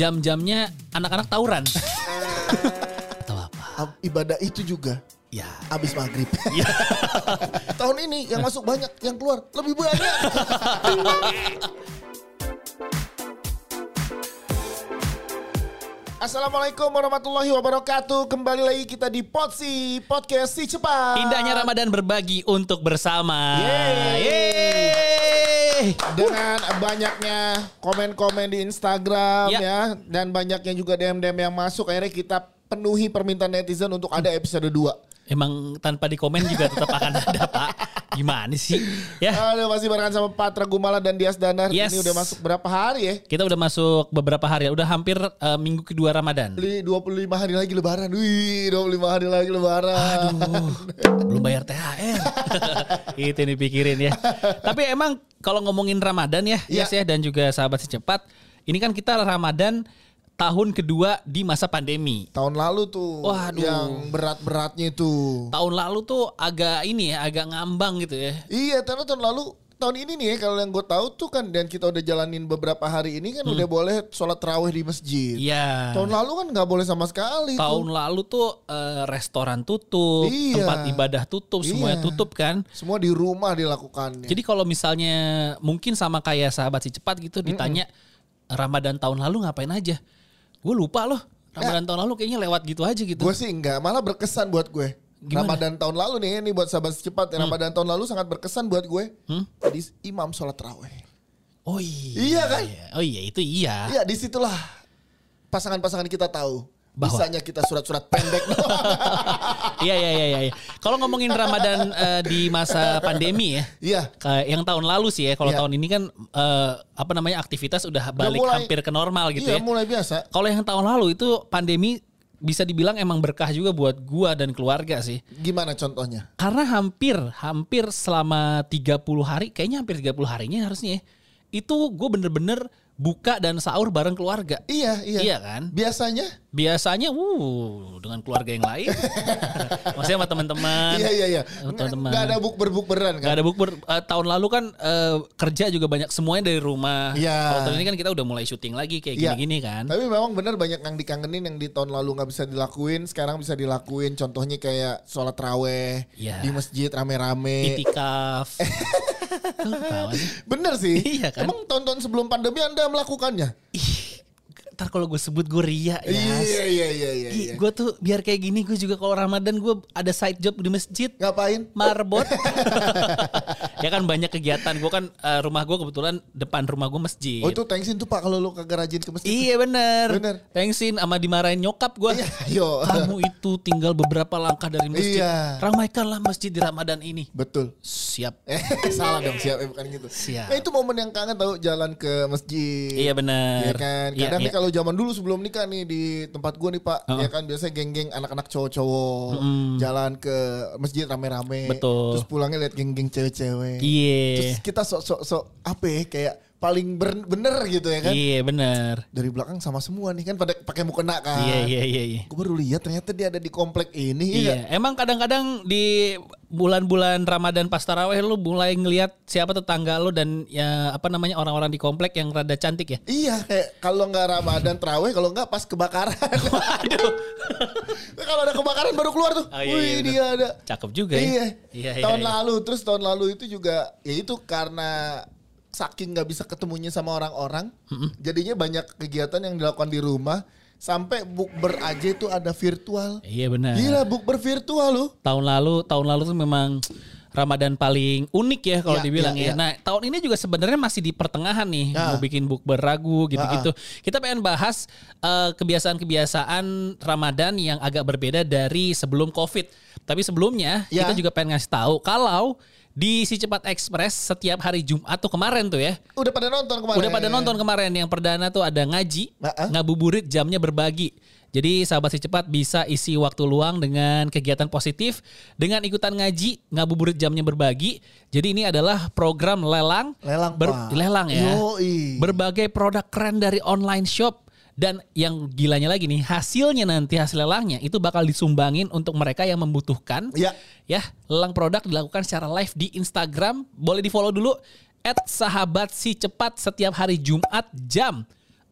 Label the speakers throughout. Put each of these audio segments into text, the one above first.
Speaker 1: jam-jamnya anak-anak tawuran. Atau apa?
Speaker 2: Ibadah itu juga
Speaker 1: Ya.
Speaker 2: abis maghrib.
Speaker 1: Ya.
Speaker 2: Tahun ini yang masuk banyak, yang keluar lebih banyak. Assalamualaikum warahmatullahi wabarakatuh. Kembali lagi kita di Potsi Podcast Si Cepat.
Speaker 1: Indahnya Ramadan berbagi untuk bersama.
Speaker 2: Yeay.
Speaker 1: Yeay.
Speaker 2: Dengan banyaknya komen-komen di Instagram
Speaker 1: Ya.
Speaker 2: ya. Dan banyaknya juga DM-DM yang masuk. Akhirnya kita penuhi permintaan netizen untuk ada episode 2.
Speaker 1: Emang tanpa dikomen juga tetap akan ada, Pak. Gimana sih? Ya.
Speaker 2: Aduh masih barengan sama Patra Gumala dan Dias Danar.
Speaker 1: Yes.
Speaker 2: Ini udah masuk berapa hari ya?
Speaker 1: Kita udah masuk beberapa hari, udah hampir eh, minggu kedua Ramadan.
Speaker 2: Li- 25 hari lagi lebaran. Wih, 25 hari lagi lebaran.
Speaker 1: Aduh, belum bayar THR. Itu yang dipikirin ya. Tapi emang kalau ngomongin Ramadan ya,
Speaker 2: Iya.
Speaker 1: Yes ya dan juga sahabat secepat, ini kan kita Ramadan tahun kedua di masa pandemi.
Speaker 2: Tahun lalu tuh
Speaker 1: Waduh.
Speaker 2: yang berat-beratnya itu.
Speaker 1: Tahun lalu tuh agak ini ya, agak ngambang gitu ya.
Speaker 2: Iya, karena tahun lalu tahun ini nih ya kalau yang gue tahu tuh kan dan kita udah jalanin beberapa hari ini kan udah boleh sholat terawih di masjid.
Speaker 1: Hmm. Iya.
Speaker 2: Tahun lalu kan nggak boleh sama sekali
Speaker 1: Tahun
Speaker 2: tuh.
Speaker 1: lalu tuh eh, restoran tutup,
Speaker 2: Iya.
Speaker 1: tempat ibadah tutup, semuanya
Speaker 2: Iya.
Speaker 1: tutup kan.
Speaker 2: Semua di rumah dilakukannya.
Speaker 1: Jadi kalau misalnya mungkin sama kayak sahabat si cepat gitu ditanya Ramadan tahun lalu ngapain aja? Gue lupa loh. Ramadan tahun lalu kayaknya lewat gitu aja gitu.
Speaker 2: Gue sih enggak, malah berkesan buat gue.
Speaker 1: Gimana?
Speaker 2: Ramadan tahun lalu nih, ini buat sahabat cepat. Ramadan tahun lalu sangat berkesan buat gue.
Speaker 1: Hmm?
Speaker 2: Tadi imam sholat terawih.
Speaker 1: Oh iya.
Speaker 2: Iya kan?
Speaker 1: Oh iya itu iya.
Speaker 2: Iya, di situlah pasangan-pasangan kita tahu.
Speaker 1: Bahwa-
Speaker 2: Bisanya kita surat-surat pendek
Speaker 1: Iya iya iya iya. Kalau ngomongin Ramadan eh, di masa pandemi ya.
Speaker 2: Iya.
Speaker 1: Kayak yang tahun lalu sih ya. Kalau
Speaker 2: Iya.
Speaker 1: tahun ini kan eh, apa namanya aktivitas udah balik
Speaker 2: mulai-
Speaker 1: hampir ke normal gitu
Speaker 2: Iya,
Speaker 1: ya.
Speaker 2: mulai biasa.
Speaker 1: Kalau yang tahun lalu itu pandemi bisa dibilang emang berkah juga buat gua dan keluarga sih.
Speaker 2: Gimana contohnya?
Speaker 1: Karena hampir hampir selama 30 hari, kayaknya hampir 30 harinya harusnya ya. Itu gue bener-bener buka dan sahur bareng keluarga.
Speaker 2: Iya, iya.
Speaker 1: Iya kan?
Speaker 2: Biasanya?
Speaker 1: Biasanya uh dengan keluarga yang lain. Maksudnya sama teman-teman.
Speaker 2: Iya, iya, iya.
Speaker 1: Teman-teman.
Speaker 2: Gak ada bukber-bukberan
Speaker 1: Gak
Speaker 2: kan?
Speaker 1: ada bukber. Eh, tahun lalu kan eh, kerja juga banyak semuanya dari rumah.
Speaker 2: Iya.
Speaker 1: Kalau tahun ini kan kita udah mulai syuting lagi kayak
Speaker 2: Iya.
Speaker 1: gini-gini kan.
Speaker 2: Tapi memang benar banyak yang dikangenin yang di tahun lalu nggak bisa dilakuin, sekarang bisa dilakuin. Contohnya kayak sholat raweh
Speaker 1: Iya.
Speaker 2: di masjid rame-rame.
Speaker 1: Itikaf.
Speaker 2: Bener sih.
Speaker 1: Iya kan?
Speaker 2: Emang tahun-tahun sebelum pandemi Anda melakukannya?
Speaker 1: Ih, ntar kalau gue sebut gue ria ya.
Speaker 2: Iya, iya, iya, iya. iya.
Speaker 1: Gue tuh biar kayak gini gue juga kalau Ramadan gue ada side job di masjid.
Speaker 2: Ngapain?
Speaker 1: Marbot. ya kan banyak kegiatan. Gue kan eh, rumah gue kebetulan depan rumah gue masjid.
Speaker 2: Oh itu thanksin tuh Pak kalau lu kagak rajin ke masjid.
Speaker 1: Iya bener.
Speaker 2: Bener.
Speaker 1: Thanksin sama dimarahin nyokap gue.
Speaker 2: Iya, yo.
Speaker 1: Kamu itu tinggal beberapa langkah dari masjid.
Speaker 2: Iya.
Speaker 1: Ramaikanlah masjid di Ramadan ini.
Speaker 2: Betul.
Speaker 1: Siap.
Speaker 2: Eh, salah dong siap eh, bukan gitu.
Speaker 1: Siap.
Speaker 2: Nah, itu momen yang kangen tahu jalan ke masjid.
Speaker 1: Iya bener.
Speaker 2: Iya kan.
Speaker 1: Iya,
Speaker 2: Kadang nih
Speaker 1: iya.
Speaker 2: kalau zaman dulu sebelum nikah nih di tempat gua nih Pak, ya kan biasanya geng-geng anak-anak cowok-cowok jalan ke masjid rame-rame.
Speaker 1: Betul.
Speaker 2: Terus pulangnya lihat geng-geng cewek-cewek.
Speaker 1: Iya.
Speaker 2: Terus kita sok-sok sok apa ya kayak paling ber- bener gitu ya kan.
Speaker 1: Iya bener.
Speaker 2: Dari belakang sama semua nih kan pada pakai mukena kan.
Speaker 1: Iya iya iya. iya.
Speaker 2: Gue baru lihat ternyata dia ada di komplek ini. Iya.
Speaker 1: Iya, emang kadang-kadang di bulan-bulan Ramadan pas taraweh lu mulai ngelihat siapa tetangga lu dan ya apa namanya orang-orang di komplek yang rada cantik ya.
Speaker 2: Iya kayak kalau nggak Ramadan terawih kalau nggak pas kebakaran.
Speaker 1: Waduh.
Speaker 2: kalau ada kebakaran baru keluar tuh.
Speaker 1: Oh, iya,
Speaker 2: Wih
Speaker 1: iya,
Speaker 2: dia ada.
Speaker 1: Cakep juga ya.
Speaker 2: Iya.
Speaker 1: Iya, iya,
Speaker 2: tahun
Speaker 1: iya.
Speaker 2: lalu terus tahun lalu itu juga ya itu karena saking nggak bisa ketemunya sama orang-orang, jadinya banyak kegiatan yang dilakukan di rumah sampai bukber aja itu ada virtual.
Speaker 1: Iya benar.
Speaker 2: Gila bukber virtual loh.
Speaker 1: Tahun lalu, tahun lalu tuh memang Ramadan paling unik ya kalau
Speaker 2: Iya,
Speaker 1: dibilang
Speaker 2: iya,
Speaker 1: ya.
Speaker 2: iya.
Speaker 1: Nah, tahun ini juga sebenarnya masih di pertengahan nih
Speaker 2: Ya.
Speaker 1: mau bikin bukber ragu gitu-gitu. Kita pengen bahas eh, kebiasaan-kebiasaan Ramadan yang agak berbeda dari sebelum Covid. Tapi sebelumnya
Speaker 2: Ya.
Speaker 1: kita juga pengen ngasih tahu kalau di Si Cepat Express setiap hari Jumat tuh kemarin tuh ya.
Speaker 2: Udah pada nonton kemarin.
Speaker 1: Udah pada nonton kemarin yang perdana tuh ada ngaji,
Speaker 2: ah.
Speaker 1: ngabuburit jamnya berbagi. Jadi sahabat si cepat bisa isi waktu luang dengan kegiatan positif dengan ikutan ngaji, ngabuburit jamnya berbagi. Jadi ini adalah program lelang,
Speaker 2: Lelang, Pak.
Speaker 1: lelang ya.
Speaker 2: Yoi.
Speaker 1: Berbagai produk keren dari online shop dan yang gilanya lagi nih hasilnya nanti hasil lelangnya itu bakal disumbangin untuk mereka yang membutuhkan.
Speaker 2: Ya.
Speaker 1: Ya, lelang produk dilakukan secara live di Instagram. Boleh di follow dulu. At sahabat si cepat setiap hari Jumat jam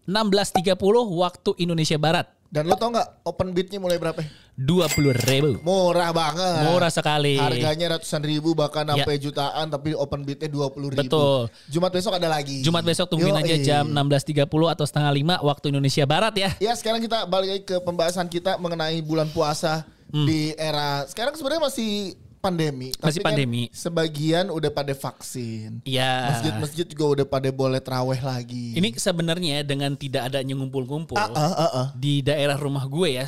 Speaker 1: 16.30 waktu Indonesia Barat.
Speaker 2: Dan lo tau nggak open bidnya mulai berapa?
Speaker 1: 20 ribu.
Speaker 2: Murah banget.
Speaker 1: Murah sekali.
Speaker 2: Harganya ratusan ribu bahkan
Speaker 1: Ya.
Speaker 2: sampai jutaan tapi open bidnya 20 ribu.
Speaker 1: Betul.
Speaker 2: Jumat besok ada lagi.
Speaker 1: Jumat besok tungguin
Speaker 2: Yoi.
Speaker 1: aja jam 16.30 atau setengah 5 waktu Indonesia Barat ya.
Speaker 2: Ya sekarang kita balik lagi ke pembahasan kita mengenai bulan puasa di era sekarang sebenarnya masih pandemi.
Speaker 1: Masih
Speaker 2: tapi kan
Speaker 1: pandemi.
Speaker 2: sebagian udah pada vaksin.
Speaker 1: Iya.
Speaker 2: Masjid-masjid juga udah pada boleh terawih lagi.
Speaker 1: Ini sebenarnya dengan tidak adanya ngumpul-ngumpul
Speaker 2: Ah, ah, ah, ah.
Speaker 1: di daerah rumah gue ya,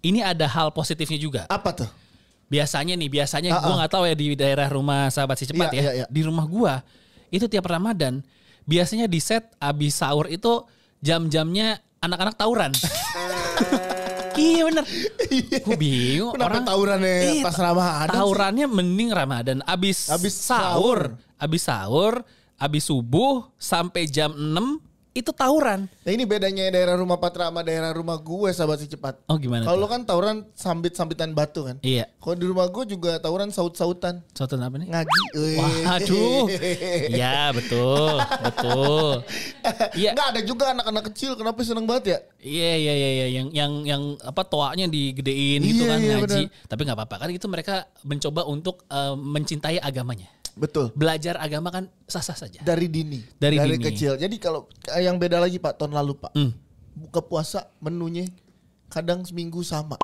Speaker 1: ini ada hal positifnya juga.
Speaker 2: Apa tuh?
Speaker 1: Biasanya nih, biasanya
Speaker 2: Ah,
Speaker 1: gue
Speaker 2: ah.
Speaker 1: nggak tahu ya di daerah rumah sahabat si cepat
Speaker 2: Iya,
Speaker 1: ya.
Speaker 2: iya, iya.
Speaker 1: Di rumah gue itu tiap Ramadan biasanya di set abis sahur itu jam-jamnya anak-anak tawuran. iya bener. Gue bingung
Speaker 2: Kenapa
Speaker 1: orang
Speaker 2: tawurannya
Speaker 1: Iya,
Speaker 2: pas Ramadan sih?
Speaker 1: Tawurannya mending Ramadan. Abis,
Speaker 2: Abis
Speaker 1: sahur, abis sahur, abis subuh sampai jam 6 itu tawuran.
Speaker 2: Nah ini bedanya daerah rumah Patra sama daerah rumah gue sahabat si cepat.
Speaker 1: Oh gimana
Speaker 2: Kalau kan tawuran sambit-sambitan batu kan.
Speaker 1: Iya.
Speaker 2: Kalau di rumah gue juga tawuran saut-sautan.
Speaker 1: Suatu apa nih?
Speaker 2: Ngaji. Wih.
Speaker 1: Waduh. Ya betul, betul. Iya.
Speaker 2: Nggak ada juga anak-anak kecil kenapa seneng banget ya?
Speaker 1: Iya iya iya iya yang yang yang apa toanya digedein gitu
Speaker 2: Iya,
Speaker 1: kan
Speaker 2: iya,
Speaker 1: ngaji. Tapi nggak apa-apa kan itu mereka mencoba untuk eh, mencintai agamanya.
Speaker 2: Betul.
Speaker 1: Belajar agama kan sah-sah saja.
Speaker 2: Dari dini.
Speaker 1: Dari dini.
Speaker 2: kecil. Jadi kalau eh, yang beda lagi Pak tahun lalu Pak.
Speaker 1: Hmm.
Speaker 2: Buka puasa menunya kadang seminggu sama.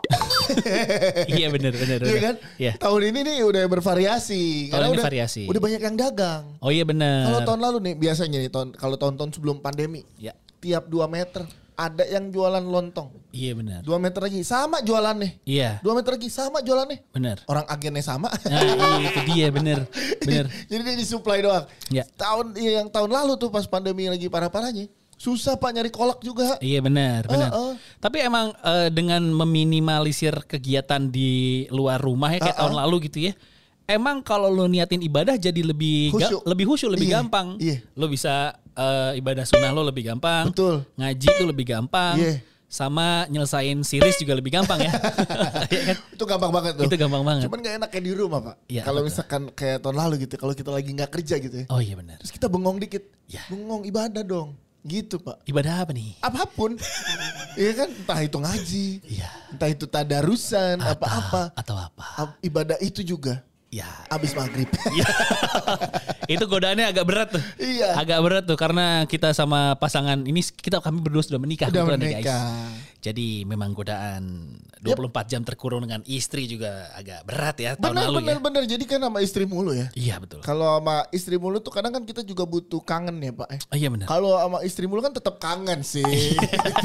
Speaker 1: iya benar benar.
Speaker 2: Iya kan?
Speaker 1: Iya.
Speaker 2: Tahun ini nih udah bervariasi.
Speaker 1: Tahun ini
Speaker 2: udah,
Speaker 1: variasi.
Speaker 2: Udah banyak yang dagang.
Speaker 1: Oh iya benar.
Speaker 2: Kalau tahun lalu nih biasanya nih tahun kalau tahun-tahun sebelum pandemi
Speaker 1: Ya.
Speaker 2: tiap 2 meter ada yang jualan lontong.
Speaker 1: Iya benar.
Speaker 2: 2 meter lagi sama jualannya.
Speaker 1: Iya
Speaker 2: 2 meter lagi sama jualannya.
Speaker 1: benar.
Speaker 2: Orang agennya sama.
Speaker 1: Nah iya, itu dia benar benar.
Speaker 2: Jadi dia disuplai doang.
Speaker 1: Ya.
Speaker 2: Tahun iya, yang tahun lalu tuh pas pandemi lagi parah-parahnya, susah Pak nyari kolak juga.
Speaker 1: Iya benar, benar.
Speaker 2: Uh, uh.
Speaker 1: Tapi emang eh, dengan meminimalisir kegiatan di luar rumah ya kayak
Speaker 2: Uh, uh.
Speaker 1: tahun lalu gitu ya. Emang kalau lu niatin ibadah jadi lebih ga-
Speaker 2: Khusyuk.
Speaker 1: lebih khusyuk, lebih
Speaker 2: Iya,
Speaker 1: gampang.
Speaker 2: iya.
Speaker 1: Lu bisa eh, ibadah sunnah lo lebih gampang.
Speaker 2: Betul.
Speaker 1: Ngaji tuh lebih gampang.
Speaker 2: Iya.
Speaker 1: Sama nyelesain series juga lebih gampang ya. Iya kan?
Speaker 2: Itu gampang banget tuh.
Speaker 1: Itu gampang banget.
Speaker 2: Cuman gak enak kayak di rumah Pak.
Speaker 1: Iya,
Speaker 2: kalau misalkan kayak tahun lalu gitu, kalau kita lagi nggak kerja gitu ya.
Speaker 1: Oh iya benar.
Speaker 2: Terus kita bengong dikit.
Speaker 1: Ya.
Speaker 2: Bengong ibadah dong. Gitu Pak.
Speaker 1: Ibadah apa nih?
Speaker 2: Apa pun. Iya kan? Entah itu ngaji.
Speaker 1: Iya.
Speaker 2: Entah itu tadarusan. Apa-apa.
Speaker 1: Atau apa?
Speaker 2: Ibadah itu juga.
Speaker 1: Ya.
Speaker 2: Abis maghrib.
Speaker 1: Iya. itu godaannya agak berat tuh.
Speaker 2: Iya.
Speaker 1: Agak berat tuh karena kita sama pasangan ini kita kami berdua sudah menikah
Speaker 2: Udah
Speaker 1: kebetulan nih, guys. Jadi memang godaan 24 jam terkurung dengan istri juga agak berat ya tahun
Speaker 2: Benar,
Speaker 1: lalu
Speaker 2: benar,
Speaker 1: ya.
Speaker 2: benar. Jadi kan sama istri mulu ya.
Speaker 1: Iya betul.
Speaker 2: Kalau sama istri mulu tuh kadang kan kita juga butuh kangen ya Pak. Eh.
Speaker 1: Oh iya benar.
Speaker 2: Kalau sama istri mulu kan tetap kangen sih.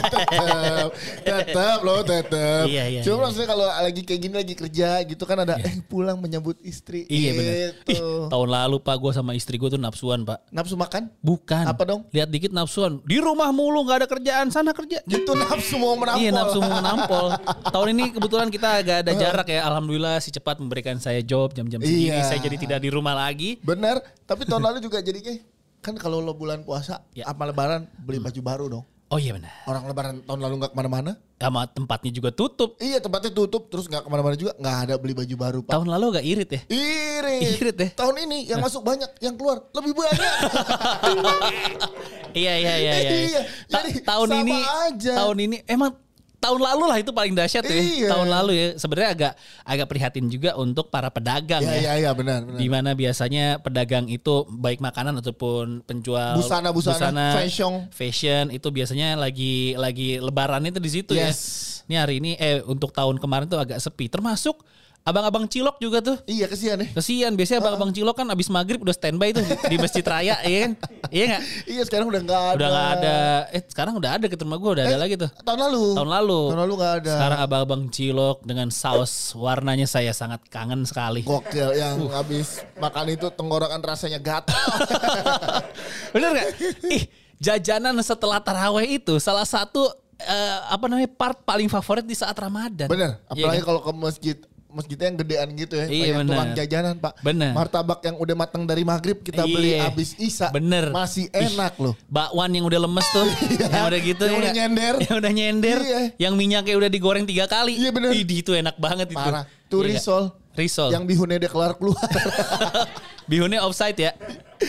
Speaker 2: tetap, tetap loh, tetap.
Speaker 1: Iya, iya,
Speaker 2: Cuma
Speaker 1: iya.
Speaker 2: maksudnya kalau lagi kayak gini lagi kerja gitu kan ada eh pulang menyambut istri.
Speaker 1: Iya benar.
Speaker 2: Gitu.
Speaker 1: tahun lalu Pak gue sama istri gue tuh nafsuan Pak.
Speaker 2: Nafsu makan?
Speaker 1: Bukan.
Speaker 2: Apa dong?
Speaker 1: Lihat dikit nafsuan. Di rumah mulu nggak ada kerjaan sana kerja.
Speaker 2: Gitu nafsu mau menampol.
Speaker 1: Iya nafsu menampol. Tahun ini kebetulan kita agak ada jarak ya. Alhamdulillah si cepat memberikan saya job jam-jam segini.
Speaker 2: Iya.
Speaker 1: Saya jadi tidak di rumah lagi.
Speaker 2: Benar. Tapi tahun lalu juga jadinya kan kalau lo bulan puasa
Speaker 1: Ya.
Speaker 2: apa lebaran beli baju baru dong.
Speaker 1: Oh iya benar.
Speaker 2: Orang lebaran tahun lalu nggak ke mana-mana.
Speaker 1: Sama tempatnya juga tutup.
Speaker 2: Iya tempatnya tutup terus nggak ke mana-mana juga nggak ada beli baju baru pak.
Speaker 1: Tahun lalu agak irit ya.
Speaker 2: Irit.
Speaker 1: Irit deh.
Speaker 2: Tahun ini yang masuk banyak, yang keluar lebih banyak.
Speaker 1: Iya iya iya iya.
Speaker 2: Iya,
Speaker 1: Ta-
Speaker 2: jadi
Speaker 1: tahun ini
Speaker 2: aja.
Speaker 1: tahun ini emang tahun lalu lah itu paling dahsyat ya.
Speaker 2: Iya.
Speaker 1: Tahun lalu ya sebenarnya agak agak prihatin juga untuk para pedagang
Speaker 2: Iya
Speaker 1: ya.
Speaker 2: iya iya benar benar.
Speaker 1: Di mana biasanya pedagang itu baik makanan ataupun penjual
Speaker 2: Busana-busana, fashion.
Speaker 1: fashion itu biasanya lagi lagi lebaran itu di situ ya.
Speaker 2: Yes.
Speaker 1: Ini hari ini eh untuk tahun kemarin tuh agak sepi. Termasuk abang-abang cilok juga tuh.
Speaker 2: Iya kesian ya.
Speaker 1: Kesian biasanya abang-abang cilok kan abis maghrib udah standby tuh di Masjid Raya, iya kan? Iya nggak?
Speaker 2: Iya sekarang udah nggak ada.
Speaker 1: Udah nggak ada. Eh sekarang udah ada ke rumah gue udah ada
Speaker 2: Eh,
Speaker 1: lagi tuh.
Speaker 2: Tahun lalu.
Speaker 1: Tahun lalu.
Speaker 2: Tahun lalu nggak ada.
Speaker 1: Sekarang abang-abang cilok dengan saus warnanya saya sangat kangen sekali.
Speaker 2: Gokil yang
Speaker 1: Uh.
Speaker 2: habis makan itu tenggorokan rasanya gatal.
Speaker 1: Bener nggak? Ih jajanan setelah taraweh itu salah satu eh, apa namanya part paling favorit di saat Ramadan.
Speaker 2: Bener.
Speaker 1: Iya
Speaker 2: Apalagi
Speaker 1: kan?
Speaker 2: kalau ke masjid masjidnya yang gedean gitu ya.
Speaker 1: Iya,
Speaker 2: banyak
Speaker 1: bener.
Speaker 2: tukang jajanan pak.
Speaker 1: Bener.
Speaker 2: Martabak yang udah matang dari maghrib kita beli
Speaker 1: Iya.
Speaker 2: abis isya.
Speaker 1: Bener.
Speaker 2: Masih
Speaker 1: Ih,
Speaker 2: enak loh.
Speaker 1: Bakwan yang udah lemes tuh, yang udah gitu
Speaker 2: Yang
Speaker 1: ya
Speaker 2: udah nyender.
Speaker 1: yang udah nyender,
Speaker 2: Iya.
Speaker 1: yang minyaknya udah digoreng tiga kali.
Speaker 2: Iya, bener.
Speaker 1: Ih, itu enak banget itu.
Speaker 2: Parah. Tuh
Speaker 1: Iya
Speaker 2: risol.
Speaker 1: Risol.
Speaker 2: Yang bihunnya dia keluar keluar.
Speaker 1: Bihunnya offside ya.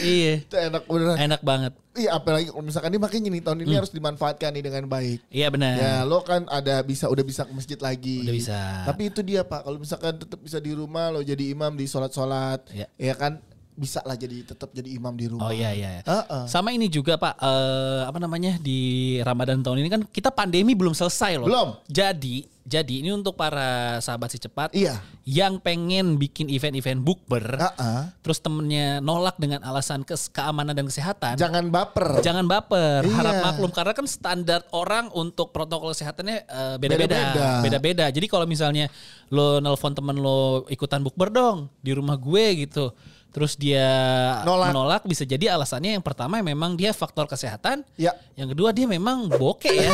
Speaker 1: iya.
Speaker 2: Itu enak beneran.
Speaker 1: Enak banget.
Speaker 2: Iya apalagi kalau misalkan ini makanya nih tahun ini harus dimanfaatkan nih dengan baik.
Speaker 1: Iya benar.
Speaker 2: Ya lo kan ada bisa udah bisa ke masjid lagi.
Speaker 1: Udah bisa.
Speaker 2: Tapi itu dia pak. Kalau misalkan tetap bisa di rumah lo jadi imam di sholat-sholat.
Speaker 1: Iya.
Speaker 2: Ya kan bisa lah jadi tetap jadi imam di rumah.
Speaker 1: Oh iya iya.
Speaker 2: Heeh.
Speaker 1: Sama ini juga Pak, eh, apa namanya di Ramadan tahun ini kan kita pandemi belum selesai loh.
Speaker 2: Belum.
Speaker 1: Jadi, jadi ini untuk para sahabat si cepat
Speaker 2: Iya.
Speaker 1: yang pengen bikin event-event bukber,
Speaker 2: Heeh.
Speaker 1: terus temennya nolak dengan alasan kes keamanan dan kesehatan.
Speaker 2: Jangan baper.
Speaker 1: Jangan baper,
Speaker 2: Iya.
Speaker 1: harap maklum karena kan standar orang untuk protokol kesehatannya eh, beda-beda,
Speaker 2: Beda-beda.
Speaker 1: beda-beda. Jadi kalau misalnya lo nelpon temen lo ikutan bukber dong di rumah gue gitu, terus dia
Speaker 2: Nolak.
Speaker 1: menolak bisa jadi alasannya yang pertama memang dia faktor kesehatan,
Speaker 2: Ya.
Speaker 1: yang kedua dia memang bokeh ya.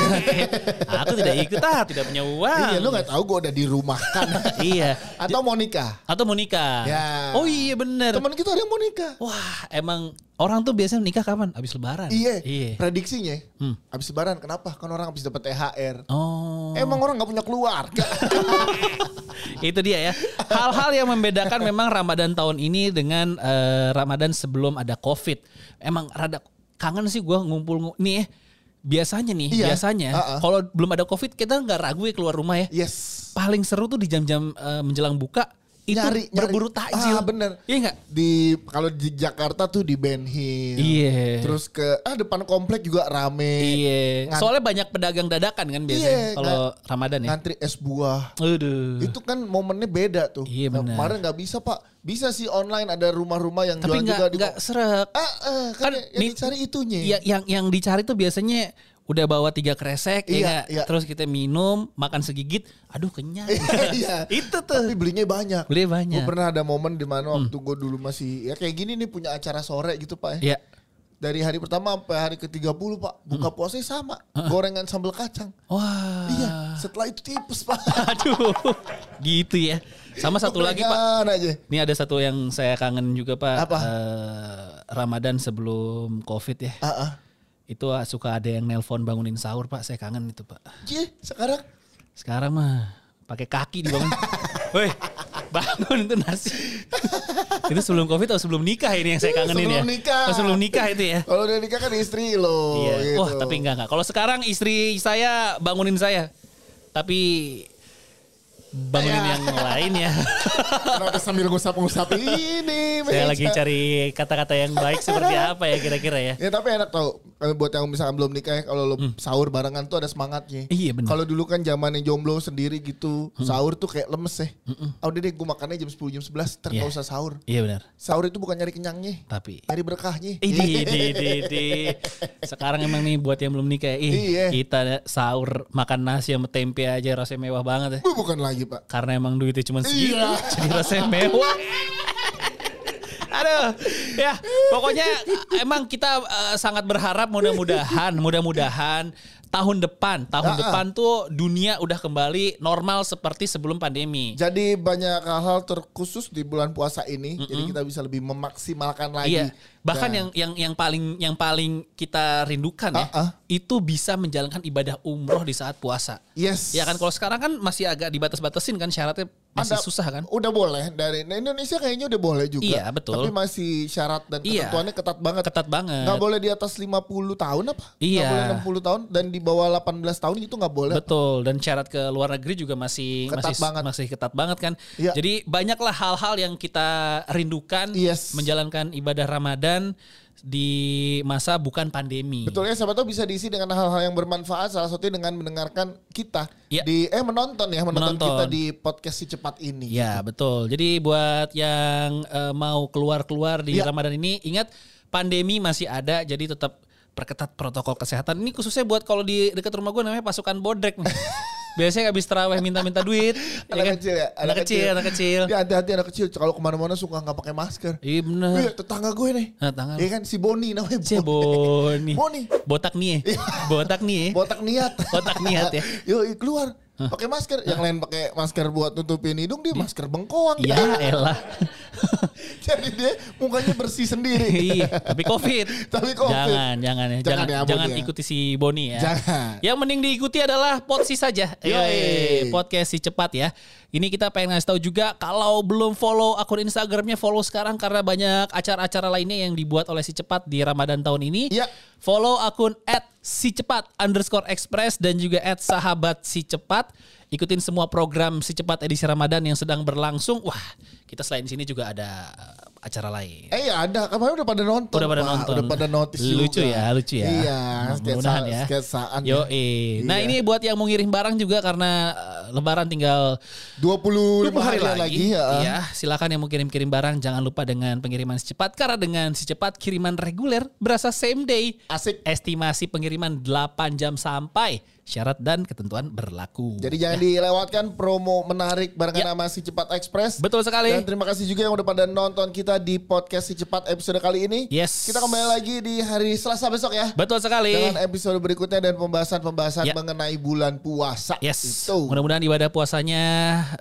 Speaker 1: Aku tidak ikut ah, tidak punya uang.
Speaker 2: Iya lo nggak tahu gue udah dirumahkan.
Speaker 1: Iya.
Speaker 2: Atau mau nikah.
Speaker 1: Atau mau nikah.
Speaker 2: Ya.
Speaker 1: Oh iya bener.
Speaker 2: Teman kita ada yang mau nikah.
Speaker 1: Wah emang orang tuh biasanya nikah kapan? Abis lebaran.
Speaker 2: Iya.
Speaker 1: Iya.
Speaker 2: Prediksinya.
Speaker 1: Hmm.
Speaker 2: Habis lebaran kenapa? Kan orang habis dapat THR.
Speaker 1: Oh.
Speaker 2: Emang orang nggak punya keluarga.
Speaker 1: itu dia ya. Hal-hal yang membedakan memang Ramadan tahun ini dengan eh, Ramadan sebelum ada Covid. Emang rada kangen sih gua ngumpul ngu- nih ya. Biasanya nih,
Speaker 2: Iya.
Speaker 1: biasanya
Speaker 2: Uh-uh.
Speaker 1: kalau belum ada Covid kita nggak ragu ya keluar rumah ya.
Speaker 2: yes.
Speaker 1: Paling seru tuh di jam-jam eh, menjelang buka itu
Speaker 2: Nyari,
Speaker 1: berburu takjil.
Speaker 2: Ah, bener.
Speaker 1: Iya nggak?
Speaker 2: Di kalau di Jakarta tuh di Ben Hill.
Speaker 1: Iya.
Speaker 2: Terus ke ah depan komplek juga rame.
Speaker 1: Iya. Soalnya banyak pedagang dadakan kan biasanya
Speaker 2: Iya,
Speaker 1: kalau Ramadan ya.
Speaker 2: Ngantri es buah.
Speaker 1: Aduh.
Speaker 2: Itu kan momennya beda tuh.
Speaker 1: Iya,
Speaker 2: Nah,
Speaker 1: benar.
Speaker 2: kemarin nggak bisa pak. Bisa sih online ada rumah-rumah yang
Speaker 1: Tapi
Speaker 2: jualan
Speaker 1: nggak
Speaker 2: juga di
Speaker 1: nggak serak.
Speaker 2: Ah, ah, kan,
Speaker 1: Kan
Speaker 2: yang dicari itunya.
Speaker 1: Ya, yang yang dicari tuh biasanya udah bawa tiga kresek ya
Speaker 2: Iya,
Speaker 1: nggak?
Speaker 2: iya.
Speaker 1: terus kita minum makan segigit aduh kenyang
Speaker 2: Iya.
Speaker 1: itu tuh
Speaker 2: Tapi belinya banyak.
Speaker 1: beli banyak
Speaker 2: Gue pernah ada momen di mana waktu gue dulu masih ya kayak gini nih punya acara sore gitu pak ya.
Speaker 1: ya
Speaker 2: Dari hari pertama sampai hari ke-30 pak buka puasanya sama. Gorengan sambal kacang.
Speaker 1: wah
Speaker 2: Iya, setelah itu tipes pak.
Speaker 1: aduh gitu ya sama satu lagi pak
Speaker 2: aja.
Speaker 1: ini ada satu yang saya kangen juga pak
Speaker 2: Apa?
Speaker 1: Eh, Ramadan sebelum covid ya
Speaker 2: Ah, ah.
Speaker 1: Itu ah, suka ada yang nelpon bangunin sahur pak saya kangen itu pak
Speaker 2: Cie, sekarang
Speaker 1: sekarang mah pakai kaki dibangun woi bangun itu nasi itu sebelum covid atau sebelum nikah ini yang saya kangenin ya
Speaker 2: Sebelum nikah.
Speaker 1: Oh, sebelum nikah itu ya
Speaker 2: kalau udah nikah kan istri lo.
Speaker 1: Iya.
Speaker 2: gitu.
Speaker 1: Wah, tapi enggak enggak. Kalau sekarang istri saya bangunin saya. Tapi bangunin
Speaker 2: Ya.
Speaker 1: yang lain ya.
Speaker 2: Kenapa sambil ngusap-ngusap ini?
Speaker 1: saya
Speaker 2: meja?
Speaker 1: lagi cari kata-kata yang baik seperti apa ya kira-kira ya.
Speaker 2: Ya tapi enak tau Kalau buat yang misalkan belum nikah ya, Kalau lo sahur barengan tuh ada semangatnya
Speaker 1: Hmm. Iya, bener.
Speaker 2: Kalau dulu kan zaman yang jomblo sendiri gitu Sahur tuh kayak lemes ya Ah, Udah deh gue makannya jam 10 jam 11 Ntar
Speaker 1: Iya.
Speaker 2: gak usah sahur
Speaker 1: Iya benar.
Speaker 2: Sahur itu bukan nyari kenyangnya
Speaker 1: Tapi
Speaker 2: Nyari berkahnya
Speaker 1: Idi, di, di, di. Sekarang emang nih buat yang belum nikah ih,
Speaker 2: Iya.
Speaker 1: kita sahur makan nasi sama tempe aja rasanya mewah banget ya.
Speaker 2: Bu, Bukan lagi pak
Speaker 1: Karena emang duitnya cuma segitu,
Speaker 2: Iya.
Speaker 1: jadi rasanya mewah. Aduh, ya pokoknya emang kita eh, sangat berharap mudah-mudahan, mudah-mudahan tahun depan, tahun
Speaker 2: Ah, ah.
Speaker 1: depan tuh dunia udah kembali normal seperti sebelum pandemi.
Speaker 2: Jadi banyak hal-hal terkhusus di bulan puasa ini Jadi kita bisa lebih memaksimalkan lagi
Speaker 1: Iya, bahkan
Speaker 2: Dan-
Speaker 1: yang yang yang paling yang paling kita rindukan ya,
Speaker 2: Ah, ah.
Speaker 1: itu bisa menjalankan ibadah umroh di saat puasa.
Speaker 2: Yes
Speaker 1: Ya kan kalau sekarang kan masih agak dibatas-batasin kan syaratnya masih
Speaker 2: Ada-
Speaker 1: susah kan?
Speaker 2: Udah boleh dari nah, Indonesia kayaknya udah boleh juga.
Speaker 1: Iya, betul.
Speaker 2: Tapi masih syarat dan
Speaker 1: Iya.
Speaker 2: ketentuannya ketat banget.
Speaker 1: Ketat banget.
Speaker 2: Nggak boleh di atas 50 tahun apa?
Speaker 1: Iya.
Speaker 2: Nggak boleh 60 tahun dan di bawah 18 tahun itu nggak boleh.
Speaker 1: Betul dan syarat ke luar negeri juga masih
Speaker 2: Ketat
Speaker 1: masih
Speaker 2: banget.
Speaker 1: masih ketat banget kan.
Speaker 2: Iya.
Speaker 1: Jadi banyaklah hal-hal yang kita rindukan
Speaker 2: Yes.
Speaker 1: menjalankan ibadah Ramadan di masa bukan pandemi.
Speaker 2: Betul ya, siapa tahu bisa diisi dengan hal-hal yang bermanfaat. Salah satunya dengan mendengarkan kita
Speaker 1: Iya.
Speaker 2: di eh menonton ya, menonton,
Speaker 1: Menonton.
Speaker 2: kita di podcast si cepat ini.
Speaker 1: Ya betul. Jadi buat yang eh, mau keluar-keluar di
Speaker 2: Iya.
Speaker 1: Ramadan ini ingat pandemi masih ada jadi tetap perketat protokol kesehatan. Ini khususnya buat kalau di dekat rumah gue namanya pasukan bodrek nih. Biasanya habis terawih minta-minta duit.
Speaker 2: Anak
Speaker 1: kan?
Speaker 2: kecil ya,
Speaker 1: Anak, kecil, anak kecil.
Speaker 2: Dia hati-hati anak kecil. Kalau ke mana-mana suka nggak pakai masker.
Speaker 1: Iya bener.
Speaker 2: Iya, tetangga gue nih.
Speaker 1: Tangan.
Speaker 2: Iya kan si Boni namanya.
Speaker 1: Si Boni.
Speaker 2: Boni.
Speaker 1: Botak nih. ya? Botak nih. ya?
Speaker 2: Botak niat.
Speaker 1: Botak niat ya.
Speaker 2: Yo keluar. Pakai masker, yang lain pakai masker buat nutupin hidung, dia masker bengkoang.
Speaker 1: Ya elah.
Speaker 2: Jadi dia mukanya bersih sendiri.
Speaker 1: Iya, tapi covid.
Speaker 2: Tapi COVID.
Speaker 1: Jangan, jangan ya.
Speaker 2: Jangan
Speaker 1: Jangan,
Speaker 2: ya,
Speaker 1: jangan,
Speaker 2: ya.
Speaker 1: ikuti si Boni ya.
Speaker 2: Jangan.
Speaker 1: Yang mending diikuti adalah Potsi saja.
Speaker 2: Yoi.
Speaker 1: Yoi, podcast si cepat ya. Ini kita pengen ngasih tahu juga kalau belum follow akun Instagramnya follow sekarang karena banyak acara-acara lainnya yang dibuat oleh si cepat di Ramadan tahun ini.
Speaker 2: Iya.
Speaker 1: Follow akun at si cepat underscore express dan juga at sahabat si cepat. Ikutin semua program si cepat edisi Ramadan yang sedang berlangsung. Wah, kita selain sini juga ada uh, acara lain.
Speaker 2: Eh ya ada, kemarin udah pada nonton.
Speaker 1: Udah pada
Speaker 2: Pak.
Speaker 1: nonton.
Speaker 2: Udah pada notice
Speaker 1: lucu
Speaker 2: juga.
Speaker 1: ya, lucu ya.
Speaker 2: Iya,
Speaker 1: mudah-mudahan
Speaker 2: sketsa,
Speaker 1: ya.
Speaker 2: sketsaan.
Speaker 1: Yo,
Speaker 2: ya.
Speaker 1: Nah
Speaker 2: Iya.
Speaker 1: ini buat yang mau ngirim barang juga karena Lebaran tinggal
Speaker 2: 25
Speaker 1: 20
Speaker 2: hari, lagi. ya.
Speaker 1: Iya, silakan yang mau kirim-kirim barang jangan lupa dengan pengiriman secepat karena dengan secepat kiriman reguler berasa same day.
Speaker 2: Asik.
Speaker 1: Estimasi pengiriman 8 jam sampai. Syarat dan ketentuan berlaku.
Speaker 2: Jadi jangan dilewatkan promo menarik barengan
Speaker 1: Ya.
Speaker 2: sama si Cepat Express.
Speaker 1: Betul sekali.
Speaker 2: Dan terima kasih juga yang udah pada nonton kita di podcast si Cepat episode kali ini.
Speaker 1: Yes.
Speaker 2: Kita kembali lagi di hari Selasa besok ya.
Speaker 1: Betul sekali.
Speaker 2: Dengan episode berikutnya dan pembahasan-pembahasan
Speaker 1: Ya.
Speaker 2: mengenai bulan puasa.
Speaker 1: Yes.
Speaker 2: Itu.
Speaker 1: Mudah-mudahan ibadah puasanya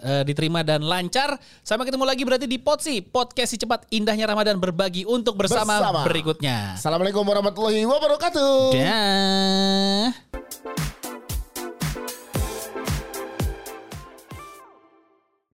Speaker 1: eh, diterima dan lancar. Sampai ketemu lagi berarti di Potsi, podcast si cepat indahnya Ramadan berbagi untuk bersama,
Speaker 2: Bersama.
Speaker 1: berikutnya.
Speaker 2: Assalamualaikum warahmatullahi wabarakatuh.
Speaker 1: Dah.